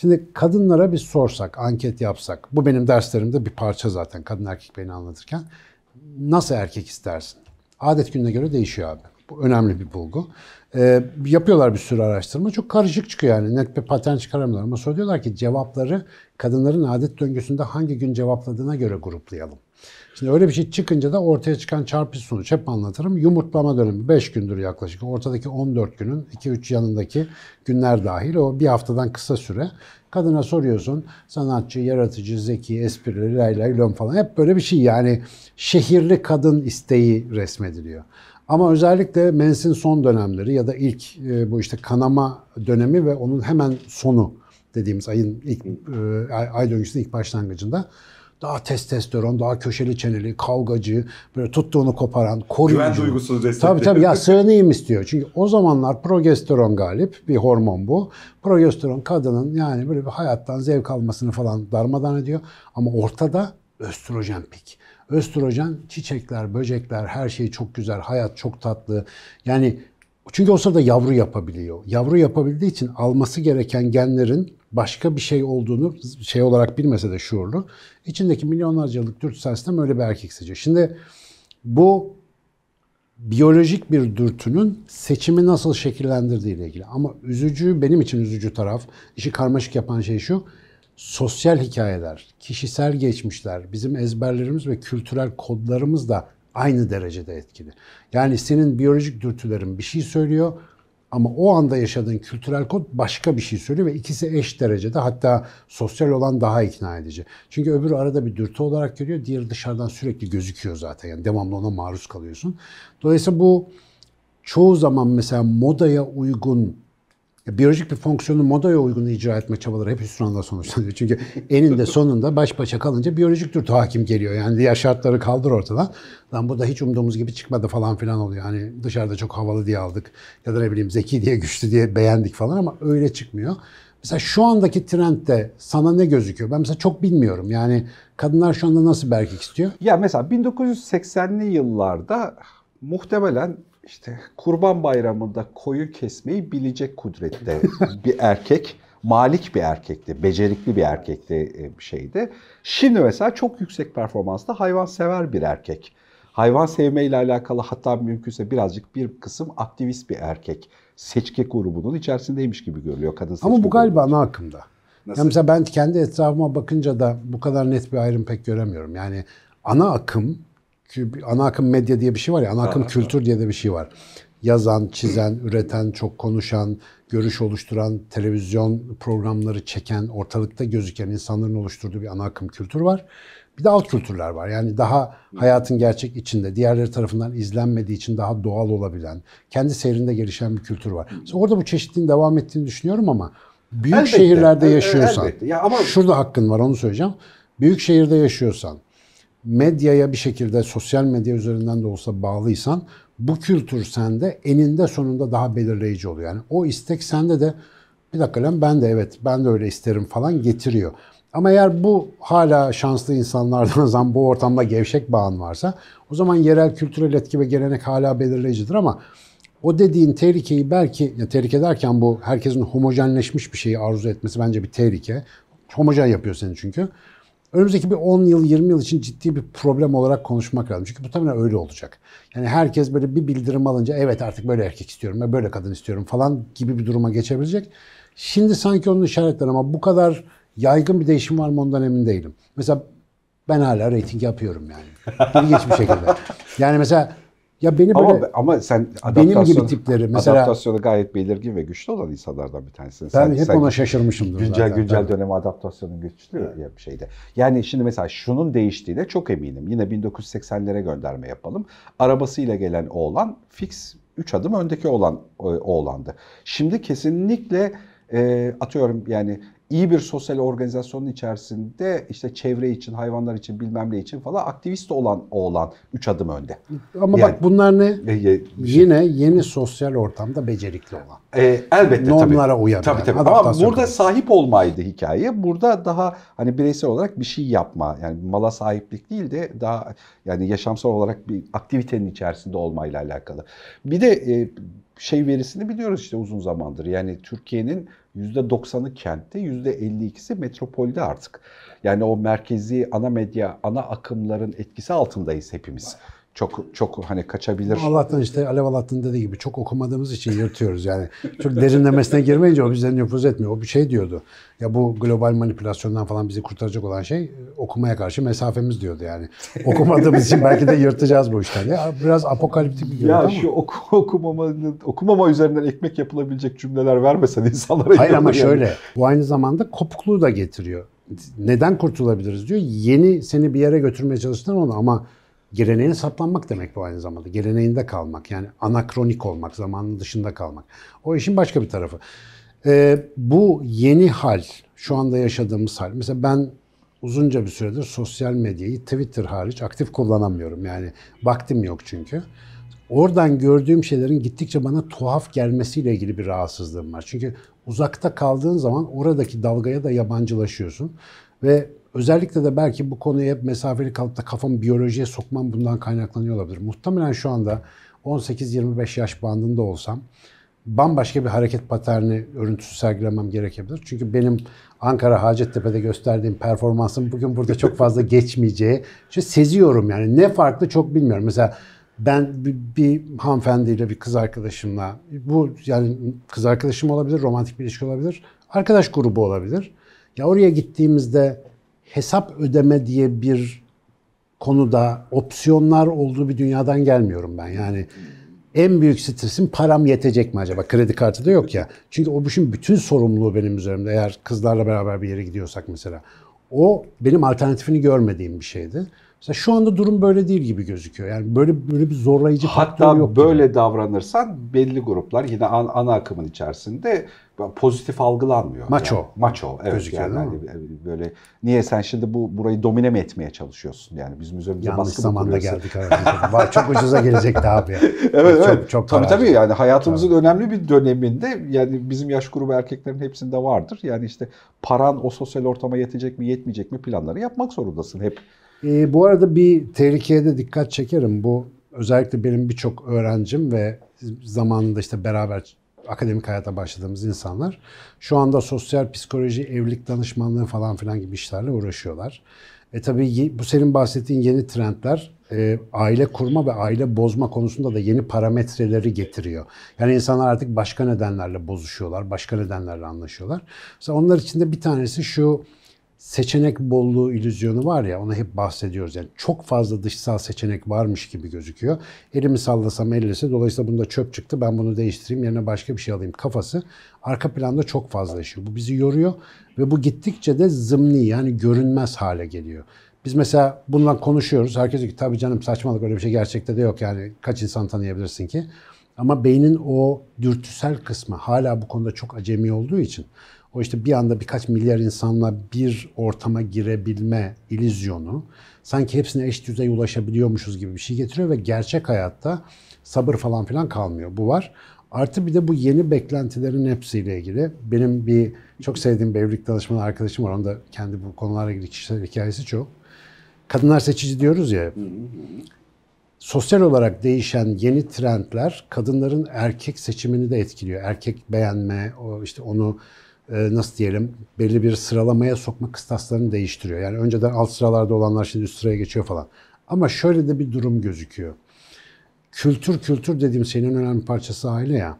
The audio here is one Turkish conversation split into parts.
Şimdi kadınlara bir sorsak, anket yapsak, bu benim derslerimde bir parça zaten kadın erkek beni anlatırken. Nasıl erkek istersin? Adet gününe göre değişiyor abi. Bu önemli bir bulgu. Ee, yapıyorlar bir sürü araştırma. Çok karışık çıkıyor yani. Net bir patern çıkaramıyorlar. Ama sonra diyorlar ki cevapları kadınların adet döngüsünde hangi gün cevapladığına göre gruplayalım. Şimdi öyle bir şey çıkınca da ortaya çıkan çarpıcı sonuç hep anlatırım. Yumurtlama dönemi 5 gündür yaklaşık. Ortadaki 14 günün 2-3 yanındaki günler dahil o bir haftadan kısa süre. Kadına soruyorsun sanatçı, yaratıcı, zeki, esprili, lay lay lom falan. Hep böyle bir şey yani şehirli kadın isteği resmediliyor. Ama özellikle mensin son dönemleri ya da ilk e, bu işte kanama dönemi ve onun hemen sonu dediğimiz ayın ilk e, ay döngüsünün ilk başlangıcında daha testosteron, daha köşeli çeneli, kavgacı, böyle tuttuğunu koparan, koruyucu. Güven duygusu destekli. Tabii tabii ya sığınayım istiyor. Çünkü o zamanlar progesteron galip bir hormon bu. Progesteron kadının yani böyle bir hayattan zevk almasını falan darmadan ediyor. Ama ortada östrojen pik. Östrojen çiçekler, böcekler, her şey çok güzel, hayat çok tatlı. Yani çünkü o sırada yavru yapabiliyor. Yavru yapabildiği için alması gereken genlerin başka bir şey olduğunu şey olarak bilmese de şuurlu. İçindeki milyonlarca yıllık dürtüsel sistem öyle bir erkek seçiyor. Şimdi bu biyolojik bir dürtünün seçimi nasıl şekillendirdiği ile ilgili. Ama üzücü, benim için üzücü taraf, işi karmaşık yapan şey şu, sosyal hikayeler, kişisel geçmişler, bizim ezberlerimiz ve kültürel kodlarımız da aynı derecede etkili. Yani senin biyolojik dürtülerin bir şey söylüyor ama o anda yaşadığın kültürel kod başka bir şey söylüyor ve ikisi eş derecede hatta sosyal olan daha ikna edici. Çünkü öbürü arada bir dürtü olarak görüyor, diğeri dışarıdan sürekli gözüküyor zaten. Yani devamlı ona maruz kalıyorsun. Dolayısıyla bu çoğu zaman mesela modaya uygun biyolojik bir fonksiyonu modaya uygun icra etme çabaları hep hüsranla sonuçlanıyor. Çünkü eninde sonunda baş başa kalınca biyolojik dürtü hakim geliyor. Yani diğer şartları kaldır ortadan. Lan bu da hiç umduğumuz gibi çıkmadı falan filan oluyor. Hani dışarıda çok havalı diye aldık ya da ne bileyim zeki diye güçlü diye beğendik falan ama öyle çıkmıyor. Mesela şu andaki trendde sana ne gözüküyor? Ben mesela çok bilmiyorum. Yani kadınlar şu anda nasıl bir istiyor? Ya mesela 1980'li yıllarda muhtemelen işte Kurban Bayramı'nda koyu kesmeyi bilecek kudrette bir erkek. Malik bir erkekti, becerikli bir erkekti e, bir şeydi. Şimdi mesela çok yüksek performanslı hayvansever bir erkek. Hayvan sevmeyle alakalı hatta mümkünse birazcık bir kısım aktivist bir erkek. Seçki grubunun içerisindeymiş gibi görülüyor kadın Ama bu galiba grubunun. ana akımda. Ya mesela ben kendi etrafıma bakınca da bu kadar net bir ayrım pek göremiyorum. Yani ana akım ana akım medya diye bir şey var ya, ana akım kültür diye de bir şey var. Yazan, çizen, üreten, çok konuşan, görüş oluşturan, televizyon programları çeken, ortalıkta gözüken insanların oluşturduğu bir ana akım kültür var. Bir de alt kültürler var. Yani daha hayatın gerçek içinde, diğerleri tarafından izlenmediği için daha doğal olabilen, kendi seyrinde gelişen bir kültür var. Mesela orada bu çeşitliğin devam ettiğini düşünüyorum ama büyük Elbette, şehirlerde yaşıyorsan, elbette. Ya ama- şurada hakkın var onu söyleyeceğim. Büyük şehirde yaşıyorsan, medyaya bir şekilde sosyal medya üzerinden de olsa bağlıysan bu kültür sende eninde sonunda daha belirleyici oluyor. Yani o istek sende de bir dakika lan ben de evet ben de öyle isterim falan getiriyor. Ama eğer bu hala şanslı insanlardan zaman bu ortamda gevşek bağın varsa o zaman yerel kültürel etki ve gelenek hala belirleyicidir ama o dediğin tehlikeyi belki, ya tehlike derken bu herkesin homojenleşmiş bir şeyi arzu etmesi bence bir tehlike. Homojen yapıyor seni çünkü. Önümüzdeki bir 10 yıl, 20 yıl için ciddi bir problem olarak konuşmak lazım. Çünkü muhtemelen öyle olacak. Yani herkes böyle bir bildirim alınca evet artık böyle erkek istiyorum ve böyle kadın istiyorum falan gibi bir duruma geçebilecek. Şimdi sanki onun işaretleri ama bu kadar yaygın bir değişim var mı ondan emin değilim. Mesela ben hala reyting yapıyorum yani. İlginç bir şekilde. Yani mesela ya beni böyle Ama, ama sen benim gibi tipleri mesela adaptasyonu gayet belirgin ve güçlü olan insanlardan bir tanesin. ben sen, hep sen ona şaşırmışımdır güncel zaten. güncel Tabii. döneme adaptasyonun güçlü ya bir şeyde. Yani şimdi mesela şunun değiştiğine çok eminim. Yine 1980'lere gönderme yapalım. Arabasıyla gelen oğlan fix 3 adım öndeki olan oğlandı. Şimdi kesinlikle e, atıyorum yani iyi bir sosyal organizasyonun içerisinde işte çevre için, hayvanlar için, bilmem ne için falan aktivist olan oğlan 3 adım önde. Ama Yani- bak bunlar ne? E, e, Yine yeni sosyal ortamda becerikli olan. E, elbette Normlara tabii. uyabilen, Tabii tabii. Ama burada konusu. sahip olmaydı hikaye. Burada daha hani bireysel olarak bir şey yapma. Yani mala sahiplik değil de daha yani yaşamsal olarak bir aktivitenin içerisinde olmayla alakalı. Bir de e, şey verisini biliyoruz işte uzun zamandır. Yani Türkiye'nin %90'ı kentte, %52'si metropolde artık. Yani o merkezi ana medya, ana akımların etkisi altındayız hepimiz. Çok çok hani kaçabilir. Allah'tan işte Alev Allah'tan dediği gibi çok okumadığımız için yırtıyoruz yani. Çok derinlemesine girmeyince o bize nüfuz etmiyor. O bir şey diyordu. Ya bu global manipülasyondan falan bizi kurtaracak olan şey e, okumaya karşı mesafemiz diyordu yani. Okumadığımız için belki de yırtacağız bu işten. Ya biraz apokaliptik bir Ya ama. şu oku, okumama, okumama üzerinden ekmek yapılabilecek cümleler vermesen insanlara Hayır ama yani. şöyle. Bu aynı zamanda kopukluğu da getiriyor. Neden kurtulabiliriz diyor. Yeni seni bir yere götürmeye çalıştılar onu ama geleneğine saplanmak demek bu aynı zamanda. Geleneğinde kalmak yani anakronik olmak, zamanın dışında kalmak. O işin başka bir tarafı. Ee, bu yeni hal, şu anda yaşadığımız hal. Mesela ben uzunca bir süredir sosyal medyayı Twitter hariç aktif kullanamıyorum. Yani vaktim yok çünkü. Oradan gördüğüm şeylerin gittikçe bana tuhaf gelmesiyle ilgili bir rahatsızlığım var. Çünkü uzakta kaldığın zaman oradaki dalgaya da yabancılaşıyorsun. Ve özellikle de belki bu konuya hep mesafeli kalıp da kafamı biyolojiye sokmam bundan kaynaklanıyor olabilir. Muhtemelen şu anda 18-25 yaş bandında olsam bambaşka bir hareket paterni örüntüsü sergilemem gerekebilir. Çünkü benim Ankara Hacettepe'de gösterdiğim performansım bugün burada çok fazla geçmeyeceği. Çünkü seziyorum yani ne farklı çok bilmiyorum. Mesela ben bir, bir hanımefendiyle bir kız arkadaşımla bu yani kız arkadaşım olabilir, romantik bir ilişki olabilir, arkadaş grubu olabilir. Ya oraya gittiğimizde hesap ödeme diye bir konuda opsiyonlar olduğu bir dünyadan gelmiyorum ben. Yani en büyük stresim param yetecek mi acaba? Kredi kartı da yok ya. Çünkü o işin bütün sorumluluğu benim üzerimde. Eğer kızlarla beraber bir yere gidiyorsak mesela. O benim alternatifini görmediğim bir şeydi. Mesela şu anda durum böyle değil gibi gözüküyor. Yani böyle böyle bir zorlayıcı faktör Hatta yok. böyle gibi. davranırsan belli gruplar yine an- ana akımın içerisinde pozitif algılanmıyor. Maço. Yani, maço evet. Gözüküyor, yani hani böyle niye sen şimdi bu burayı domine mi etmeye çalışıyorsun? Yani bizim üzerimize Yanlış baskı zamanda geldik. Vay, çok ucuza gelecekti abi. Evet, çok, evet. Çok tabii para tabii yani hayatımızın önemli bir döneminde yani bizim yaş grubu erkeklerin hepsinde vardır. Yani işte paran o sosyal ortama yetecek mi yetmeyecek mi planları yapmak zorundasın hep. Ee, bu arada bir tehlikeye de dikkat çekerim. Bu özellikle benim birçok öğrencim ve zamanında işte beraber akademik hayata başladığımız insanlar şu anda sosyal psikoloji, evlilik danışmanlığı falan filan gibi işlerle uğraşıyorlar. E tabii bu senin bahsettiğin yeni trendler e, aile kurma ve aile bozma konusunda da yeni parametreleri getiriyor. Yani insanlar artık başka nedenlerle bozuşuyorlar, başka nedenlerle anlaşıyorlar. Mesela onlar içinde bir tanesi şu seçenek bolluğu illüzyonu var ya ona hep bahsediyoruz. Yani çok fazla dışsal seçenek varmış gibi gözüküyor. Elimi sallasam ellese dolayısıyla bunda çöp çıktı ben bunu değiştireyim yerine başka bir şey alayım kafası arka planda çok fazla yaşıyor. Bu bizi yoruyor ve bu gittikçe de zımni yani görünmez hale geliyor. Biz mesela bundan konuşuyoruz. Herkes diyor ki tabii canım saçmalık öyle bir şey gerçekte de yok yani kaç insan tanıyabilirsin ki. Ama beynin o dürtüsel kısmı hala bu konuda çok acemi olduğu için o işte bir anda birkaç milyar insanla bir ortama girebilme illüzyonu sanki hepsine eş düzey ulaşabiliyormuşuz gibi bir şey getiriyor ve gerçek hayatta sabır falan filan kalmıyor. Bu var. Artı bir de bu yeni beklentilerin hepsiyle ilgili benim bir çok sevdiğim bir evlilik danışmanı arkadaşım var. Onun da kendi bu konularla ilgili kişisel hikayesi çok. Kadınlar seçici diyoruz ya. Sosyal olarak değişen yeni trendler kadınların erkek seçimini de etkiliyor. Erkek beğenme, o işte onu nasıl diyelim belli bir sıralamaya sokma kıstaslarını değiştiriyor. Yani önceden alt sıralarda olanlar şimdi üst sıraya geçiyor falan. Ama şöyle de bir durum gözüküyor. Kültür kültür dediğim şeyin en önemli parçası aile ya.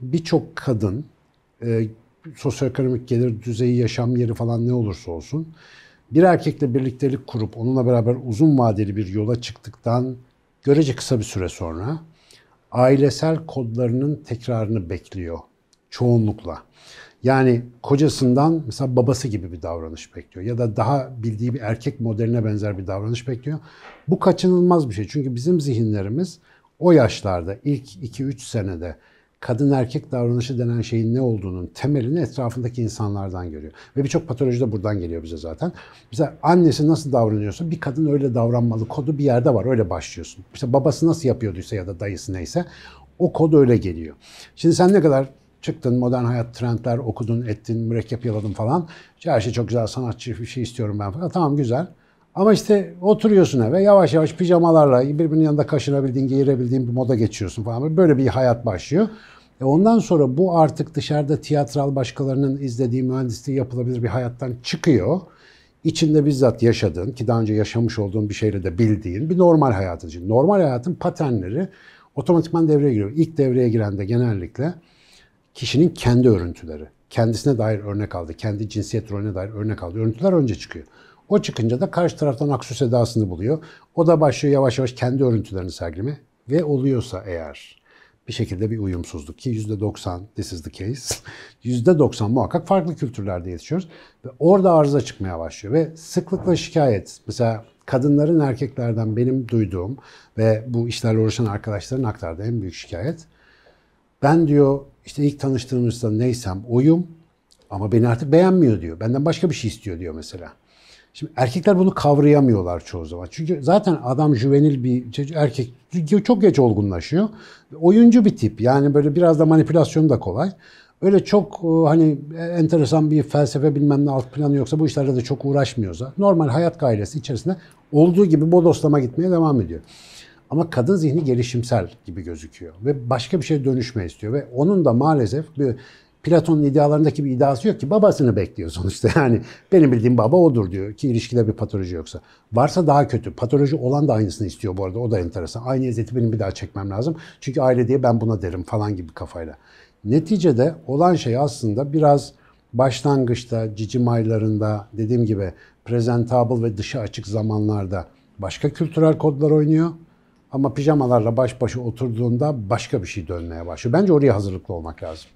Birçok kadın e, sosyoekonomik gelir düzeyi, yaşam yeri falan ne olursa olsun bir erkekle birliktelik kurup onunla beraber uzun vadeli bir yola çıktıktan görece kısa bir süre sonra ailesel kodlarının tekrarını bekliyor çoğunlukla. Yani kocasından mesela babası gibi bir davranış bekliyor ya da daha bildiği bir erkek modeline benzer bir davranış bekliyor. Bu kaçınılmaz bir şey. Çünkü bizim zihinlerimiz o yaşlarda ilk 2-3 senede kadın erkek davranışı denen şeyin ne olduğunun temelini etrafındaki insanlardan görüyor. Ve birçok patoloji de buradan geliyor bize zaten. Mesela annesi nasıl davranıyorsa bir kadın öyle davranmalı kodu bir yerde var öyle başlıyorsun. İşte babası nasıl yapıyorduysa ya da dayısı neyse o kod öyle geliyor. Şimdi sen ne kadar çıktın modern hayat trendler okudun ettin mürekkep yaladın falan. İşte her şey çok güzel sanatçı bir şey istiyorum ben falan. Tamam güzel. Ama işte oturuyorsun eve yavaş yavaş pijamalarla birbirinin yanında kaşınabildiğin, giyirebildiğin bir moda geçiyorsun falan. Böyle bir hayat başlıyor. E ondan sonra bu artık dışarıda tiyatral başkalarının izlediği mühendisliği yapılabilir bir hayattan çıkıyor. İçinde bizzat yaşadığın ki daha önce yaşamış olduğun bir şeyle de bildiğin bir normal hayatın. Normal hayatın paternleri otomatikman devreye giriyor. İlk devreye giren de genellikle kişinin kendi örüntüleri. Kendisine dair örnek aldı, kendi cinsiyet rolüne dair örnek aldı. Örüntüler önce çıkıyor. O çıkınca da karşı taraftan aksu sedasını buluyor. O da başlıyor yavaş yavaş kendi örüntülerini sergileme ve oluyorsa eğer bir şekilde bir uyumsuzluk ki %90 this is the case. %90 muhakkak farklı kültürlerde yetişiyoruz ve orada arıza çıkmaya başlıyor ve sıklıkla şikayet. Mesela kadınların erkeklerden benim duyduğum ve bu işlerle uğraşan arkadaşların aktardığı en büyük şikayet ben diyor işte ilk tanıştığımızda neysem oyum ama beni artık beğenmiyor diyor. Benden başka bir şey istiyor diyor mesela. Şimdi erkekler bunu kavrayamıyorlar çoğu zaman. Çünkü zaten adam juvenil bir erkek çok geç olgunlaşıyor. Oyuncu bir tip. Yani böyle biraz da manipülasyon da kolay. Öyle çok e, hani enteresan bir felsefe bilmem ne alt planı yoksa bu işlerle de çok uğraşmıyorsa normal hayat gailesi içerisinde olduğu gibi bodoslama gitmeye devam ediyor. Ama kadın zihni gelişimsel gibi gözüküyor ve başka bir şeye dönüşme istiyor ve onun da maalesef bir Platon'un idealarındaki bir iddiası yok ki babasını bekliyor sonuçta yani benim bildiğim baba odur diyor ki ilişkide bir patoloji yoksa. Varsa daha kötü. Patoloji olan da aynısını istiyor bu arada o da enteresan. Aynı eziyeti benim bir daha çekmem lazım. Çünkü aile diye ben buna derim falan gibi kafayla. Neticede olan şey aslında biraz başlangıçta, cicim aylarında dediğim gibi presentable ve dışı açık zamanlarda başka kültürel kodlar oynuyor. Ama pijamalarla baş başa oturduğunda başka bir şey dönmeye başlıyor. Bence oraya hazırlıklı olmak lazım.